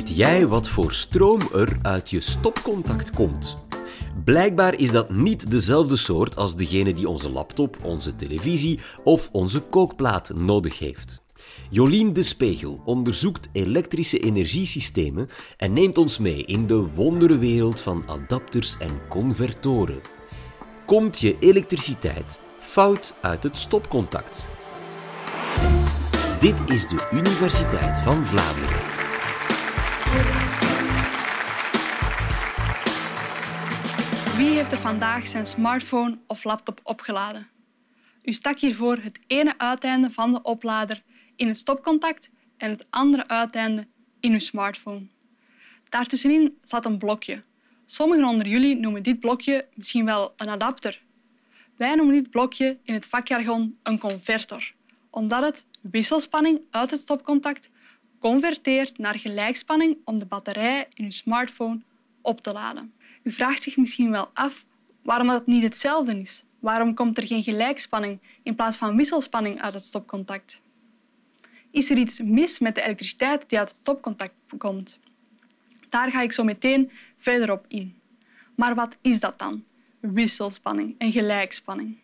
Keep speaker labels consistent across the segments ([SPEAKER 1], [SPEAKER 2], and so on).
[SPEAKER 1] Weet jij wat voor stroom er uit je stopcontact komt? Blijkbaar is dat niet dezelfde soort als degene die onze laptop, onze televisie of onze kookplaat nodig heeft. Jolien de Spegel onderzoekt elektrische energiesystemen en neemt ons mee in de wonderenwereld van adapters en convertoren. Komt je elektriciteit fout uit het stopcontact? Dit is de Universiteit van Vlaanderen.
[SPEAKER 2] Wie heeft er vandaag zijn smartphone of laptop opgeladen? U stak hiervoor het ene uiteinde van de oplader in het stopcontact en het andere uiteinde in uw smartphone. Daartussenin zat een blokje. Sommigen onder jullie noemen dit blokje misschien wel een adapter. Wij noemen dit blokje in het vakjargon een convertor, omdat het wisselspanning uit het stopcontact converteert naar gelijkspanning om de batterij in uw smartphone op te laden. U vraagt zich misschien wel af waarom dat niet hetzelfde is. Waarom komt er geen gelijkspanning in plaats van wisselspanning uit het stopcontact? Is er iets mis met de elektriciteit die uit het stopcontact komt? Daar ga ik zo meteen verder op in. Maar wat is dat dan? Wisselspanning en gelijkspanning.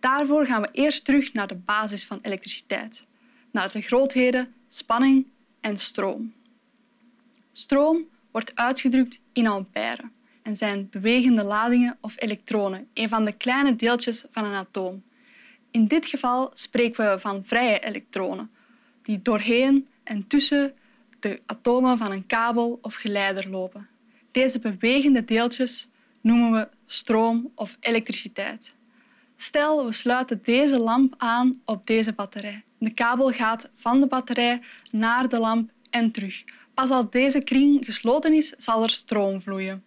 [SPEAKER 2] Daarvoor gaan we eerst terug naar de basis van elektriciteit, naar de grootheden spanning en stroom. Stroom wordt uitgedrukt in ampère en zijn bewegende ladingen of elektronen, een van de kleine deeltjes van een atoom. In dit geval spreken we van vrije elektronen, die doorheen en tussen de atomen van een kabel of geleider lopen. Deze bewegende deeltjes noemen we stroom of elektriciteit. Stel, we sluiten deze lamp aan op deze batterij. De kabel gaat van de batterij naar de lamp en terug. Pas als deze kring gesloten is, zal er stroom vloeien.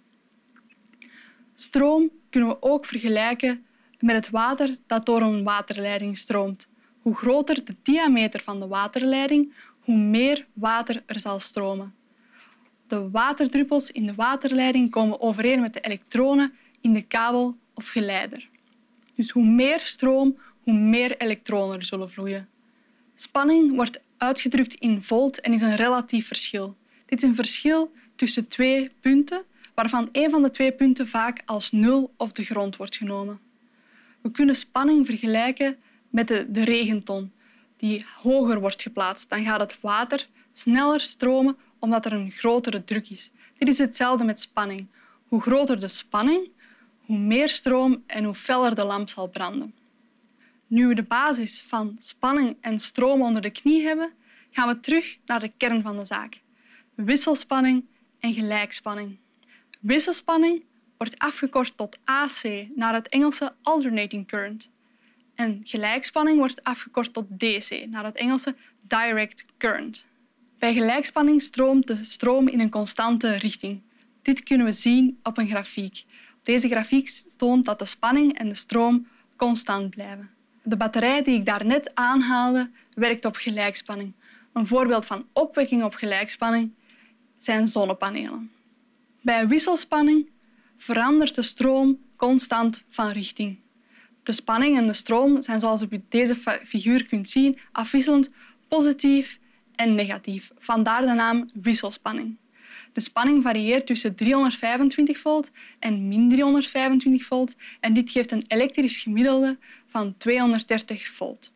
[SPEAKER 2] Stroom kunnen we ook vergelijken met het water dat door een waterleiding stroomt. Hoe groter de diameter van de waterleiding, hoe meer water er zal stromen. De waterdruppels in de waterleiding komen overeen met de elektronen in de kabel of geleider. Dus hoe meer stroom, hoe meer elektronen er zullen vloeien. Spanning wordt uitgedrukt in volt en is een relatief verschil. Dit is een verschil tussen twee punten, waarvan een van de twee punten vaak als nul of de grond wordt genomen. We kunnen spanning vergelijken met de, de regenton, die hoger wordt geplaatst. Dan gaat het water sneller stromen omdat er een grotere druk is. Dit is hetzelfde met spanning. Hoe groter de spanning, hoe meer stroom en hoe feller de lamp zal branden. Nu we de basis van spanning en stroom onder de knie hebben, gaan we terug naar de kern van de zaak. Wisselspanning en gelijkspanning. Wisselspanning wordt afgekort tot AC naar het Engelse alternating current. En gelijkspanning wordt afgekort tot DC naar het Engelse direct current. Bij gelijkspanning stroomt de stroom in een constante richting. Dit kunnen we zien op een grafiek. Deze grafiek toont dat de spanning en de stroom constant blijven. De batterij die ik daarnet aanhaalde, werkt op gelijkspanning. Een voorbeeld van opwekking op gelijkspanning zijn zonnepanelen. Bij wisselspanning verandert de stroom constant van richting. De spanning en de stroom zijn, zoals u deze figuur kunt zien, afwisselend positief en negatief. Vandaar de naam wisselspanning. De spanning varieert tussen 325 volt en min 325 volt en dit geeft een elektrisch gemiddelde van 230 volt.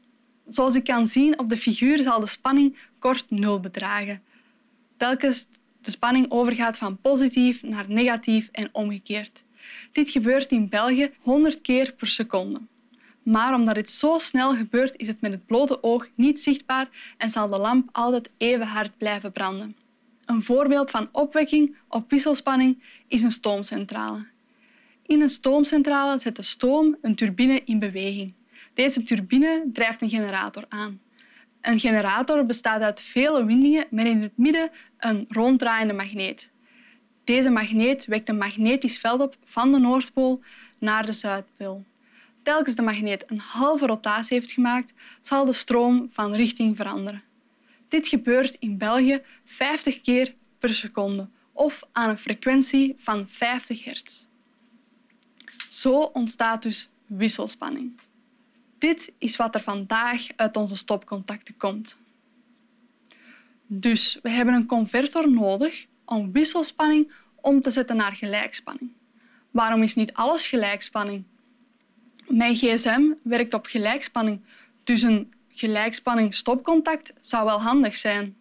[SPEAKER 2] Zoals u kan zien op de figuur zal de spanning kort nul bedragen. Telkens de spanning overgaat van positief naar negatief en omgekeerd. Dit gebeurt in België 100 keer per seconde. Maar omdat dit zo snel gebeurt, is het met het blote oog niet zichtbaar en zal de lamp altijd even hard blijven branden. Een voorbeeld van opwekking op wisselspanning is een stoomcentrale. In een stoomcentrale zet de stoom een turbine in beweging. Deze turbine drijft een generator aan. Een generator bestaat uit vele windingen met in het midden een ronddraaiende magneet. Deze magneet wekt een magnetisch veld op van de Noordpool naar de Zuidpool. Telkens de magneet een halve rotatie heeft gemaakt, zal de stroom van richting veranderen. Dit gebeurt in België 50 keer per seconde of aan een frequentie van 50 hertz. Zo ontstaat dus wisselspanning. Dit is wat er vandaag uit onze stopcontacten komt. Dus we hebben een convertor nodig om wisselspanning om te zetten naar gelijkspanning. Waarom is niet alles gelijkspanning? Mijn gsm werkt op gelijkspanning, dus een gelijkspanning stopcontact zou wel handig zijn.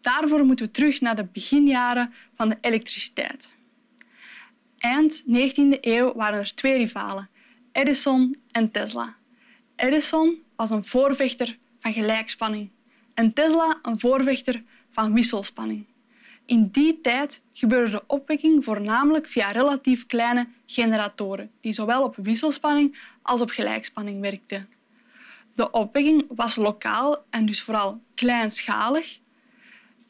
[SPEAKER 2] Daarvoor moeten we terug naar de beginjaren van de elektriciteit. Eind 19e eeuw waren er twee rivalen, Edison en Tesla. Edison was een voorvechter van gelijkspanning en Tesla een voorvechter van wisselspanning. In die tijd gebeurde de opwekking voornamelijk via relatief kleine generatoren, die zowel op wisselspanning als op gelijkspanning werkten. De opwekking was lokaal en dus vooral kleinschalig.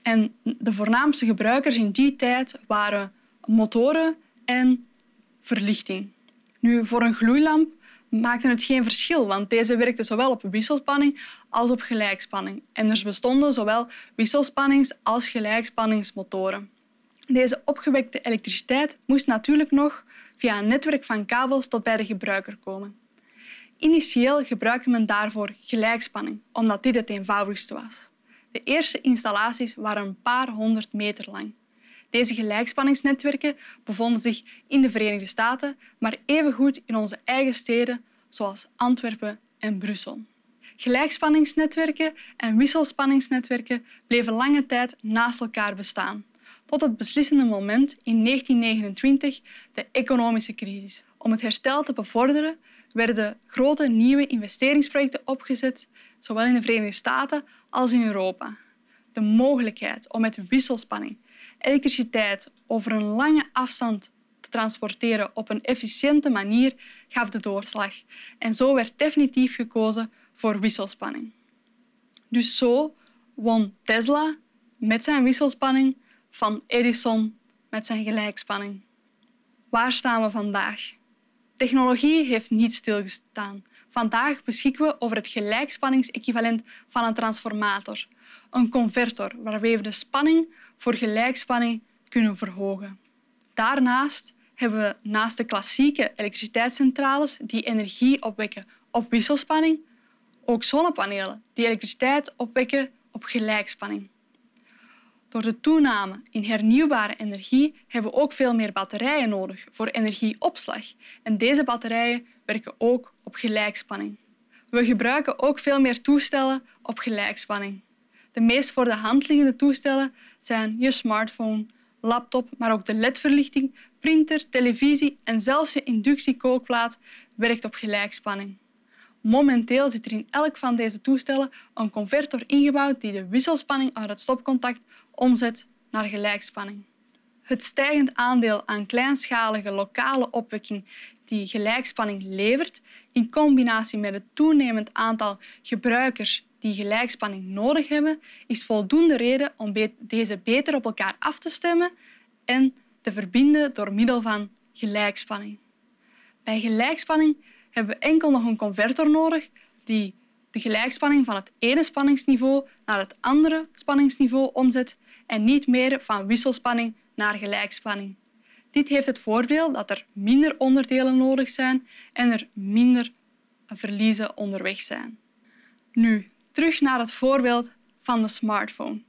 [SPEAKER 2] En de voornaamste gebruikers in die tijd waren motoren en verlichting. Nu, voor een gloeilamp maakte het geen verschil, want deze werkte zowel op wisselspanning als op gelijkspanning. En er bestonden zowel wisselspannings- als gelijkspanningsmotoren. Deze opgewekte elektriciteit moest natuurlijk nog via een netwerk van kabels tot bij de gebruiker komen. Initieel gebruikte men daarvoor gelijkspanning, omdat dit het eenvoudigste was. De eerste installaties waren een paar honderd meter lang. Deze gelijkspanningsnetwerken bevonden zich in de Verenigde Staten, maar evengoed in onze eigen steden zoals Antwerpen en Brussel. Gelijkspanningsnetwerken en wisselspanningsnetwerken bleven lange tijd naast elkaar bestaan, tot het beslissende moment in 1929, de economische crisis. Om het herstel te bevorderen werden grote nieuwe investeringsprojecten opgezet, zowel in de Verenigde Staten als in Europa. De mogelijkheid om met wisselspanning elektriciteit over een lange afstand te transporteren op een efficiënte manier gaf de doorslag. En zo werd definitief gekozen voor wisselspanning. Dus zo won Tesla met zijn wisselspanning van Edison met zijn gelijkspanning. Waar staan we vandaag? Technologie heeft niet stilgestaan. Vandaag beschikken we over het gelijkspanningsequivalent van een transformator, een convertor waarmee we de spanning voor gelijkspanning kunnen verhogen. Daarnaast hebben we naast de klassieke elektriciteitscentrales die energie opwekken op wisselspanning, ook zonnepanelen die elektriciteit opwekken op gelijkspanning. Door de toename in hernieuwbare energie hebben we ook veel meer batterijen nodig voor energieopslag. En deze batterijen werken ook op gelijkspanning. We gebruiken ook veel meer toestellen op gelijkspanning. De meest voor de hand liggende toestellen zijn je smartphone, laptop, maar ook de ledverlichting, printer, televisie en zelfs je inductiekookplaat werkt op gelijkspanning. Momenteel zit er in elk van deze toestellen een convertor ingebouwd die de wisselspanning uit het stopcontact omzet naar gelijkspanning. Het stijgend aandeel aan kleinschalige lokale opwekking die gelijkspanning levert, in combinatie met het toenemend aantal gebruikers die gelijkspanning nodig hebben, is voldoende reden om deze beter op elkaar af te stemmen en te verbinden door middel van gelijkspanning. Bij gelijkspanning hebben we enkel nog een convertor nodig die de gelijkspanning van het ene spanningsniveau naar het andere spanningsniveau omzet en niet meer van wisselspanning naar gelijkspanning. Dit heeft het voordeel dat er minder onderdelen nodig zijn en er minder verliezen onderweg zijn. Nu, terug naar het voorbeeld van de smartphone.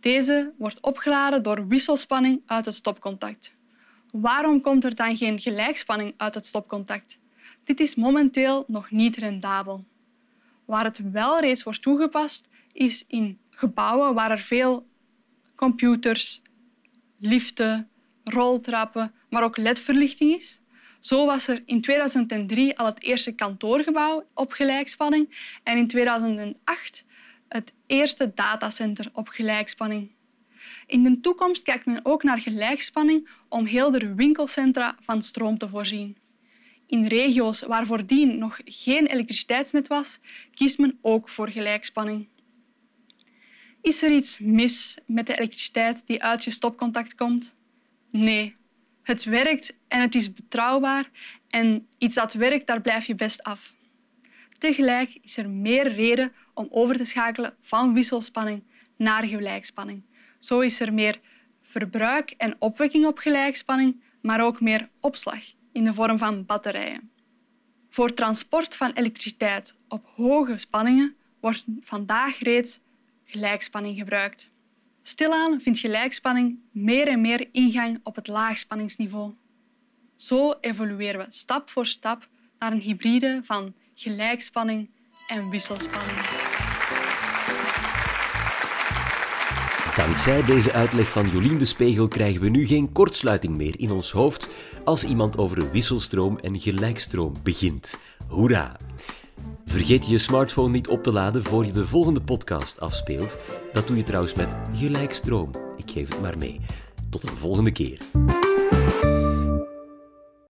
[SPEAKER 2] Deze wordt opgeladen door wisselspanning uit het stopcontact. Waarom komt er dan geen gelijkspanning uit het stopcontact? Dit is momenteel nog niet rendabel. Waar het wel reeds wordt toegepast, is in gebouwen waar er veel computers, liften, roltrappen, maar ook ledverlichting is. Zo was er in 2003 al het eerste kantoorgebouw op gelijkspanning en in 2008 het eerste datacenter op gelijkspanning. In de toekomst kijkt men ook naar gelijkspanning om heel de winkelcentra van stroom te voorzien. In regio's waar voordien nog geen elektriciteitsnet was, kiest men ook voor gelijkspanning. Is er iets mis met de elektriciteit die uit je stopcontact komt? Nee, het werkt en het is betrouwbaar en iets dat werkt, daar blijf je best af. Tegelijk is er meer reden om over te schakelen van wisselspanning naar gelijkspanning. Zo is er meer verbruik en opwekking op gelijkspanning, maar ook meer opslag in de vorm van batterijen. Voor transport van elektriciteit op hoge spanningen wordt vandaag reeds gelijkspanning gebruikt. Stilaan vindt gelijkspanning meer en meer ingang op het laagspanningsniveau. Zo evolueren we stap voor stap naar een hybride van gelijkspanning en wisselspanning.
[SPEAKER 1] Dankzij deze uitleg van Jolien de Spegel krijgen we nu geen kortsluiting meer in ons hoofd als iemand over wisselstroom en gelijkstroom begint. Hoera! Vergeet je smartphone niet op te laden voor je de volgende podcast afspeelt. Dat doe je trouwens met gelijkstroom. Ik geef het maar mee. Tot een volgende keer.